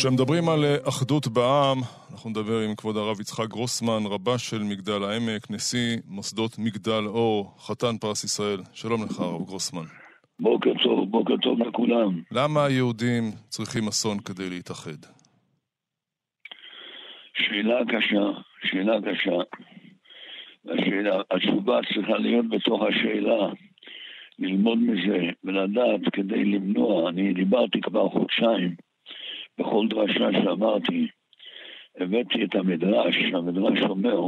כשמדברים על אחדות בעם, אנחנו נדבר עם כבוד הרב יצחק גרוסמן, רבה של מגדל העמק, נשיא מוסדות מגדל אור, חתן פרס ישראל. שלום לך, הרב גרוסמן. בוקר טוב, בוקר טוב לכולם. למה היהודים צריכים אסון כדי להתאחד? שאלה קשה, שאלה קשה. השאלה, התשובה צריכה להיות בתוך השאלה, ללמוד מזה ולדעת כדי למנוע. אני דיברתי כבר חודשיים בכל דרשה שאמרתי, הבאתי את המדרש, המדרש אומר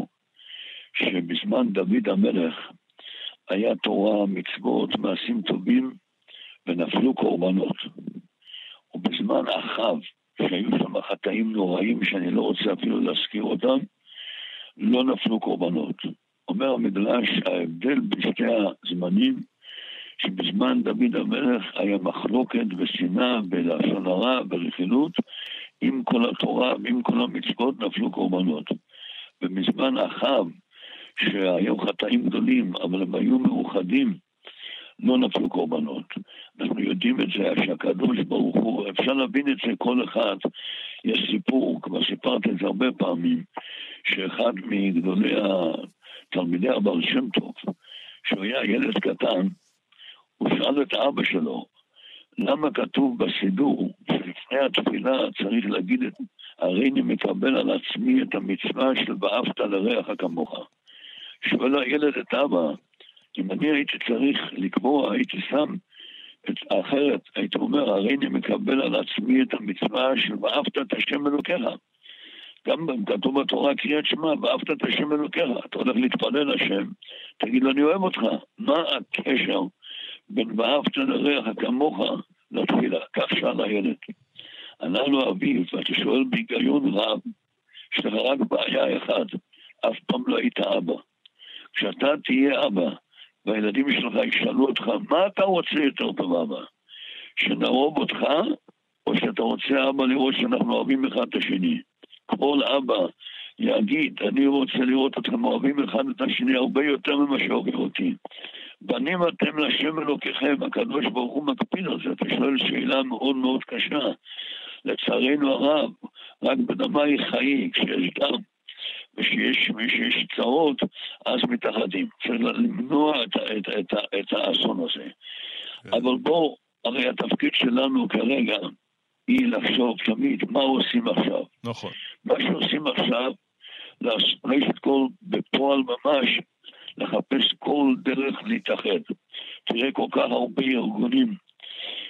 שבזמן דוד המלך היה תורה, מצוות, מעשים טובים ונפלו קורבנות. ובזמן אחאב, שהיו שם חטאים נוראים שאני לא רוצה אפילו להזכיר אותם, לא נפלו קורבנות. אומר המדרש, ההבדל בשתי הזמנים, שבזמן דוד המלך היה מחלוקת ושנאה בלשון הרע, ברכילות, עם כל התורה ועם כל המצוות נפלו קורבנות. ובזמן אחאב, שהיו חטאים גדולים, אבל הם היו מאוחדים, לא נפלו קורבנות. אנחנו יודעים את זה, שהקדוש ברוך הוא, אפשר להבין את זה כל אחד. יש סיפור, כבר סיפרתי את זה הרבה פעמים, שאחד מגדולי תלמידי הבעל שם טוב, שהוא היה ילד קטן, הוא שאל את אבא שלו, למה כתוב בסידור שלפני התפילה צריך להגיד את הרי אני מקבל על עצמי את המצווה של ואהבת לרעך כמוך. שואל הילד את אבא, אם אני הייתי צריך לקבוע, הייתי שם את האחרת, הייתי אומר, הרי אני מקבל על עצמי את המצווה של ואהבת את השם אלוקיך. גם כתוב בתורה קריאת שמע, ואהבת את השם אלוקיך. אתה הולך להתפלל לשם, תגיד לו, אני אוהב אותך. מה הקשר ואהבת לרעך כמוך לתפילה? כך שאל הילד. אנחנו אביב, ואתה שואל בהיגיון רב, יש לך רק בעיה אחת, אף פעם לא היית אבא. כשאתה תהיה אבא, והילדים שלך ישאלו אותך, מה אתה רוצה יותר טוב אבא? שנאהוב אותך, או שאתה רוצה אבא לראות שאנחנו אוהבים אחד את השני? כל אבא יגיד, אני רוצה לראות אתכם אוהבים אחד את השני הרבה יותר ממה שאוהבים אותי. בנים אתם לשם אלוקיכם, הקדוש ברוך הוא מקפיד על זה. אתה שואל שאלה מאוד מאוד קשה. לצערנו הרב, רק בדמי חיי, כשיש דם ושיש, ושיש צרות, אז מתאחדים. צריך למנוע את, את, את, את האסון הזה. כן. אבל בואו, הרי התפקיד שלנו כרגע היא לחשוב תמיד מה עושים עכשיו. נכון. מה שעושים עכשיו, ראשית כל, בפועל ממש, לחפש כל דרך להתאחד. תראה כל כך הרבה ארגונים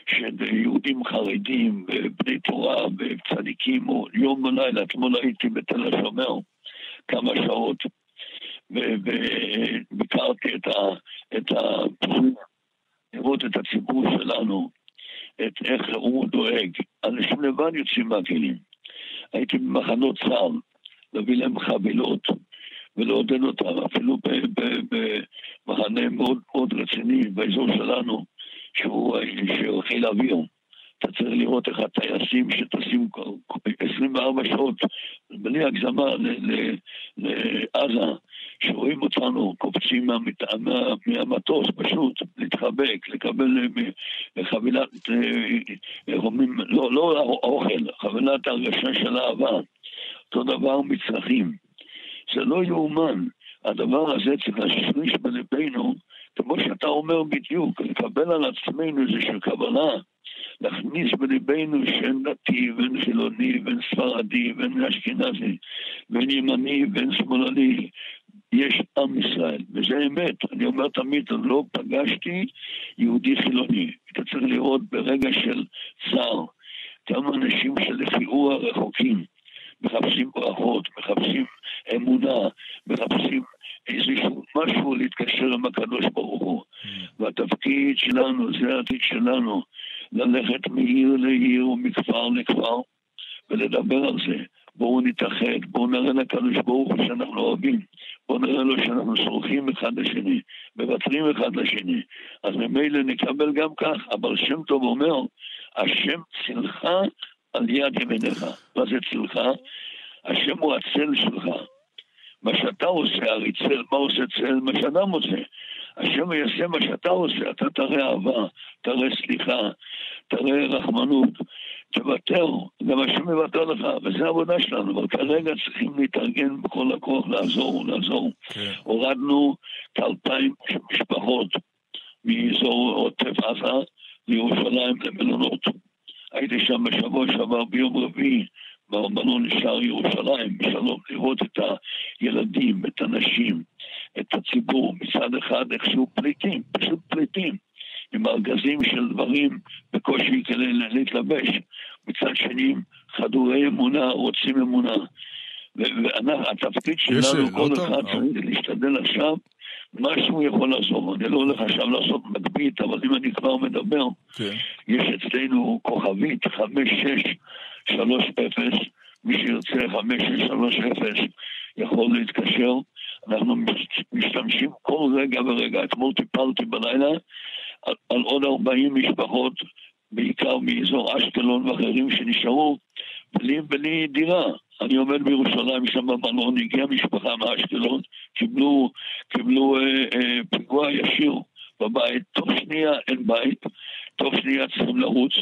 של יהודים חרדים, בני תורה, וצדיקים, יום ולילה, אתמול הייתי בתל השומר כמה שעות, וביקרתי את הפצועים, לראות את הציבור שלנו, את איך הוא דואג. אנשים לבד יוצאים מהכלים. הייתי במחנות צה"ל, להביא להם חבילות ולעודד אותם, אפילו במחנה מאוד מאוד רציני באזור שלנו, שהוא חיל האוויר. אתה צריך לראות איך הטייסים שטסים 24 שעות, בלי הגזמה, לעזה, שרואים אותנו קופצים. מהמטוס, פשוט להתחבק, לקבל חבילת, איך אה, לא, לא אוכל, חבילת הרגשה של אהבה. אותו דבר מצרכים. זה לא יאומן. הדבר הזה צריך להשריש בלבנו, כמו שאתה אומר בדיוק, לקבל על עצמנו איזושהי קבלה, להכניס בלבנו שאין דתי ואין חילוני ואין ספרדי ואין אשכנזי ואין ימני ואין שמאלני, יש עם ישראל, וזה אמת. אני אומר תמיד, לא פגשתי יהודי חילוני. אתה צריך לראות ברגע של צער כמה אנשים שלכאורה רחוקים, מחפשים ברכות, מחפשים אמונה, מחפשים איזשהו משהו להתקשר עם הקדוש ברוך הוא. Mm. והתפקיד שלנו, זה העתיד שלנו, ללכת מעיר לעיר ומכפר לכפר ולדבר על זה. בואו נתאחד, בואו נראה לקדוש ברוך הוא שאנחנו אוהבים, בואו נראה לו שאנחנו סורחים אחד לשני, מוותרים אחד לשני. אז ממילא נקבל גם כך, אבל שם טוב אומר, השם צילך על יד ימיניך. מה זה צילך? השם הוא הצל שלך. מה שאתה עושה, הרי צל, מה עושה צל? מה שאדם עושה. השם יעשה מה שאתה עושה, אתה תראה אהבה, תראה סליחה, תראה רחמנות, תוותר, גם השם יוותר לך, וזו העבודה שלנו, אבל כרגע צריכים להתארגן בכל הכוח, לעזור, לעזור. כן. הורדנו כאלפיים משפחות מאזור עוטף עזה לירושלים למלונות. הייתי שם בשבוע שעבר ביום רביעי במלון שער ירושלים, בשלום, לראות את הילדים, את הנשים, את הציבור, מצד אחד איכשהו פליטים, פשוט פליטים. עם ארגזים של דברים בקושי כדי להתלבש. מצד שני, חדורי אמונה רוצים אמונה. והתפקיד שלנו, כל אחד צריך להשתדל עכשיו, מה שהוא יכול לעזור. אני לא הולך עכשיו לעשות מגבית, אבל אם אני כבר מדבר, כן. יש אצלנו כוכבית 5630, מי שירצה 5630 יכול להתקשר. אנחנו משתמשים כל רגע ורגע. אתמול טיפלתי בלילה על, על עוד 40 משפחות, בעיקר מאזור אשקלון ואחרים שנשארו, בלי, בלי דירה. אני עומד בירושלים, שם במלון, הגיעה משפחה מאשקלון, קיבלו, קיבלו אה, אה, פיגוע ישיר בבית, תוך שנייה אין בית, תוך שנייה צריכים לרוץ.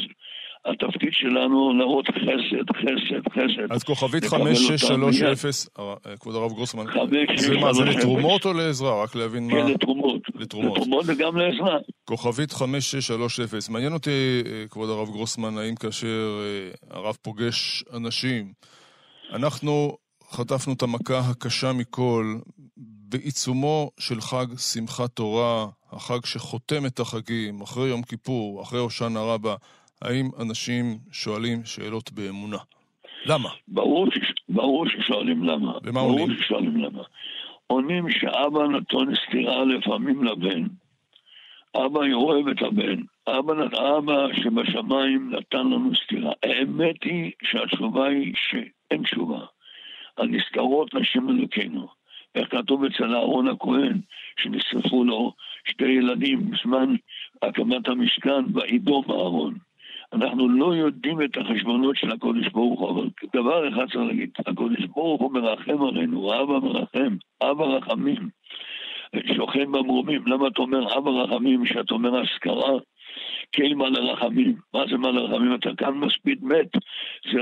התפקיד שלנו להראות חסד, חסד, חסד. אז כוכבית 5630, אה, כבוד הרב גרוסמן, זה מה, זה לתרומות או לעזרה? רק להבין מה... כן, לתרומות. לתרומות. לתרומות וגם לעזרה. כוכבית 5630. מעניין אותי, אה, כבוד הרב גרוסמן, האם כאשר אה, הרב פוגש אנשים, אנחנו חטפנו את המכה הקשה מכל בעיצומו של חג שמחת תורה, החג שחותם את החגים, אחרי יום כיפור, אחרי הושענא רבה. האם אנשים שואלים שאלות באמונה? למה? ברור, ברור ששואלים למה. ומה עונים? ברור ששואלים למה. עונים שאבא נתון סתירה לפעמים לבן. אבא אוהב את הבן. אבא, אבא שבשמיים נתן לנו סתירה. האמת היא שהתשובה היא שאין תשובה. הנזכרות נשים אלוקינו. איך כתוב אצל אהרון הכהן, שנשרפו לו שתי ילדים בזמן הקמת המשכן, וידום אהרון. אנחנו לא יודעים את החשבונות של הקודש ברוך הוא, אבל דבר אחד צריך להגיד, הקודש ברוך הוא מרחם עלינו, אבא מרחם, אבא רחמים, שוכן במרומים. למה אתה אומר אבא רחמים כשאתה אומר אזכרה? כן מה לרחמים. מה זה מה לרחמים? אתה כאן מספיד מת. זה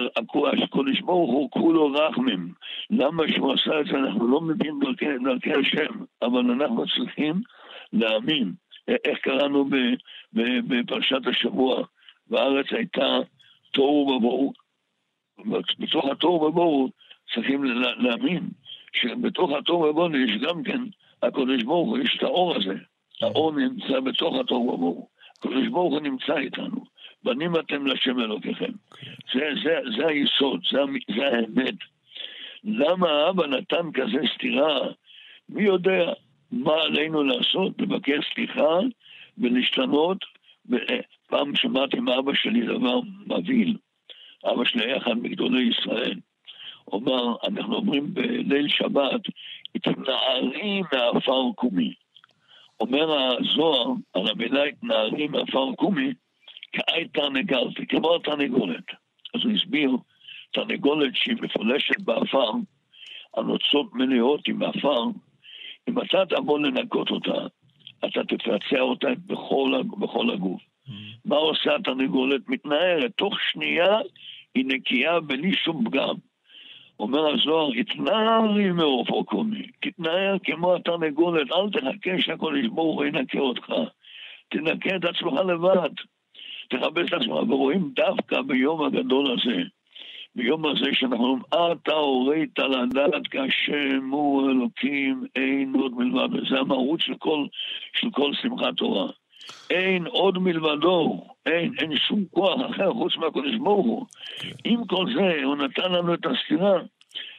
הקודש ברוך הוא כולו רחמים. למה שהוא עשה את זה? אנחנו לא מבינים דרכי, דרכי השם, אבל אנחנו צריכים להאמין. איך קראנו בפרשת השבוע? והארץ הייתה תוהו ובוהו. בתוך התוהו ובוהו צריכים להאמין שבתוך התוהו ובוהו יש גם כן, הקדוש ברוך הוא, יש את האור הזה. האור נמצא בתוך התוהו ובוהו. הקדוש ברוך הוא נמצא איתנו. בנים אתם לשם אלוקיכם. זה, זה, זה היסוד, זה, זה האמת. למה האבא נתן כזה סתירה? מי יודע מה עלינו לעשות? לבקש סליחה ולהשתנות פעם שמעתי מאבא שלי דבר מבהיל. אבא שלי היה אחד מגדולי ישראל. הוא אמר, אנחנו אומרים בליל שבת, התנערי מעפר קומי. אומר הזוהר על המילה התנערי מעפר קומי, כאי תרנגלתי, כמו התרנגולת. אז הוא הסביר, תרנגולת שהיא מפולשת בעפר, הנוצות מלאות עם עפר, אם אתה תבוא לנקות אותה, אתה תפצע אותה בכל, בכל הגוף. מה עושה התרנגולת? מתנערת. תוך שנייה היא נקייה בלי שום פגם. אומר הזוהר, התנערי מעפר קומי, תתנער כמו התרנגולת, אל תחכה שהקדוש ברוך הוא ינקה אותך. תנקה את עצמך לבד. תכבד את עצמך, ורואים דווקא ביום הגדול הזה, ביום הזה שאנחנו אומרים, אתה הורית לדעת כשם הוא אלוקים, אין עוד מלבד, וזה המהות של כל, של כל שמחת תורה. אין עוד מלבדו, אין, אין שום כוח אחר חוץ מהקודש ברוך הוא. כן. עם כל זה, הוא נתן לנו את הסתירה.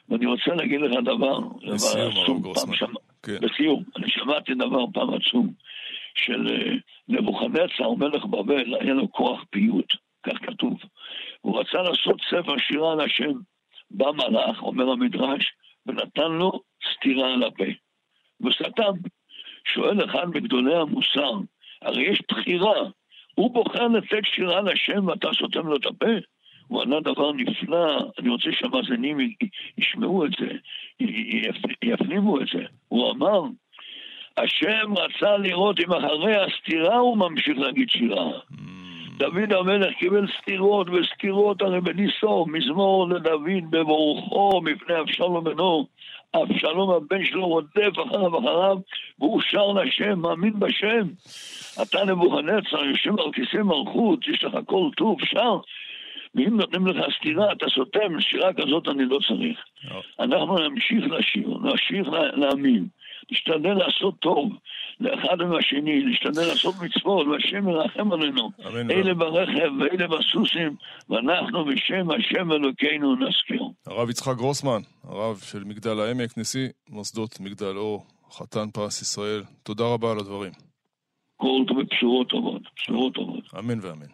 ואני רוצה להגיד לך דבר, דבר עצום, פעם שמע, כן. בסיום, אני שמעתי דבר פעם עצום, של אה, נבוכדנצר, מלך בבל, היה לו כוח פיוט, כך כתוב. הוא רצה לעשות ספר שירה על השם. בא מלאך, אומר המדרש, ונתן לו סטירה על הפה. וסתם. שואל אחד מגדולי המוסר, הרי יש בחירה. הוא בוחר לתת שירה לשם ואתה סותם לו את הפה? הוא ענה דבר נפלא, אני רוצה שהמאזינים ישמעו את זה, יפנימו את זה. הוא אמר, השם רצה לראות אם אחרי הסתירה הוא ממשיך להגיד שירה. Mm. דוד המלך קיבל סתירות וסתירות הרי בניסו, מזמור לדוד בברוכו מפני אבשלום בנו. אבשלום הבן שלו רודף אחריו אחריו, והוא שר לשם, מאמין בשם. אתה נבוכנצר, יושב על כיסא מלכות, יש לך כל טוב, שר. ואם נותנים לך סתירה, אתה סותם, שירה כזאת אני לא צריך. אנחנו נמשיך לשיר, נמשיך להאמין. נשתדל לעשות טוב לאחד עם השני, נשתדל לעשות מצוות, והשם ירחם עלינו. אלה ברכב ואלה בסוסים, ואנחנו בשם השם אלוקינו נזכיר. הרב יצחק גרוסמן, הרב של מגדל העמק, נשיא מוסדות מגדל אור, חתן פרס ישראל, תודה רבה על הדברים. כל טוב ובשורות טובות, בשורות טובות. אמן ואמן.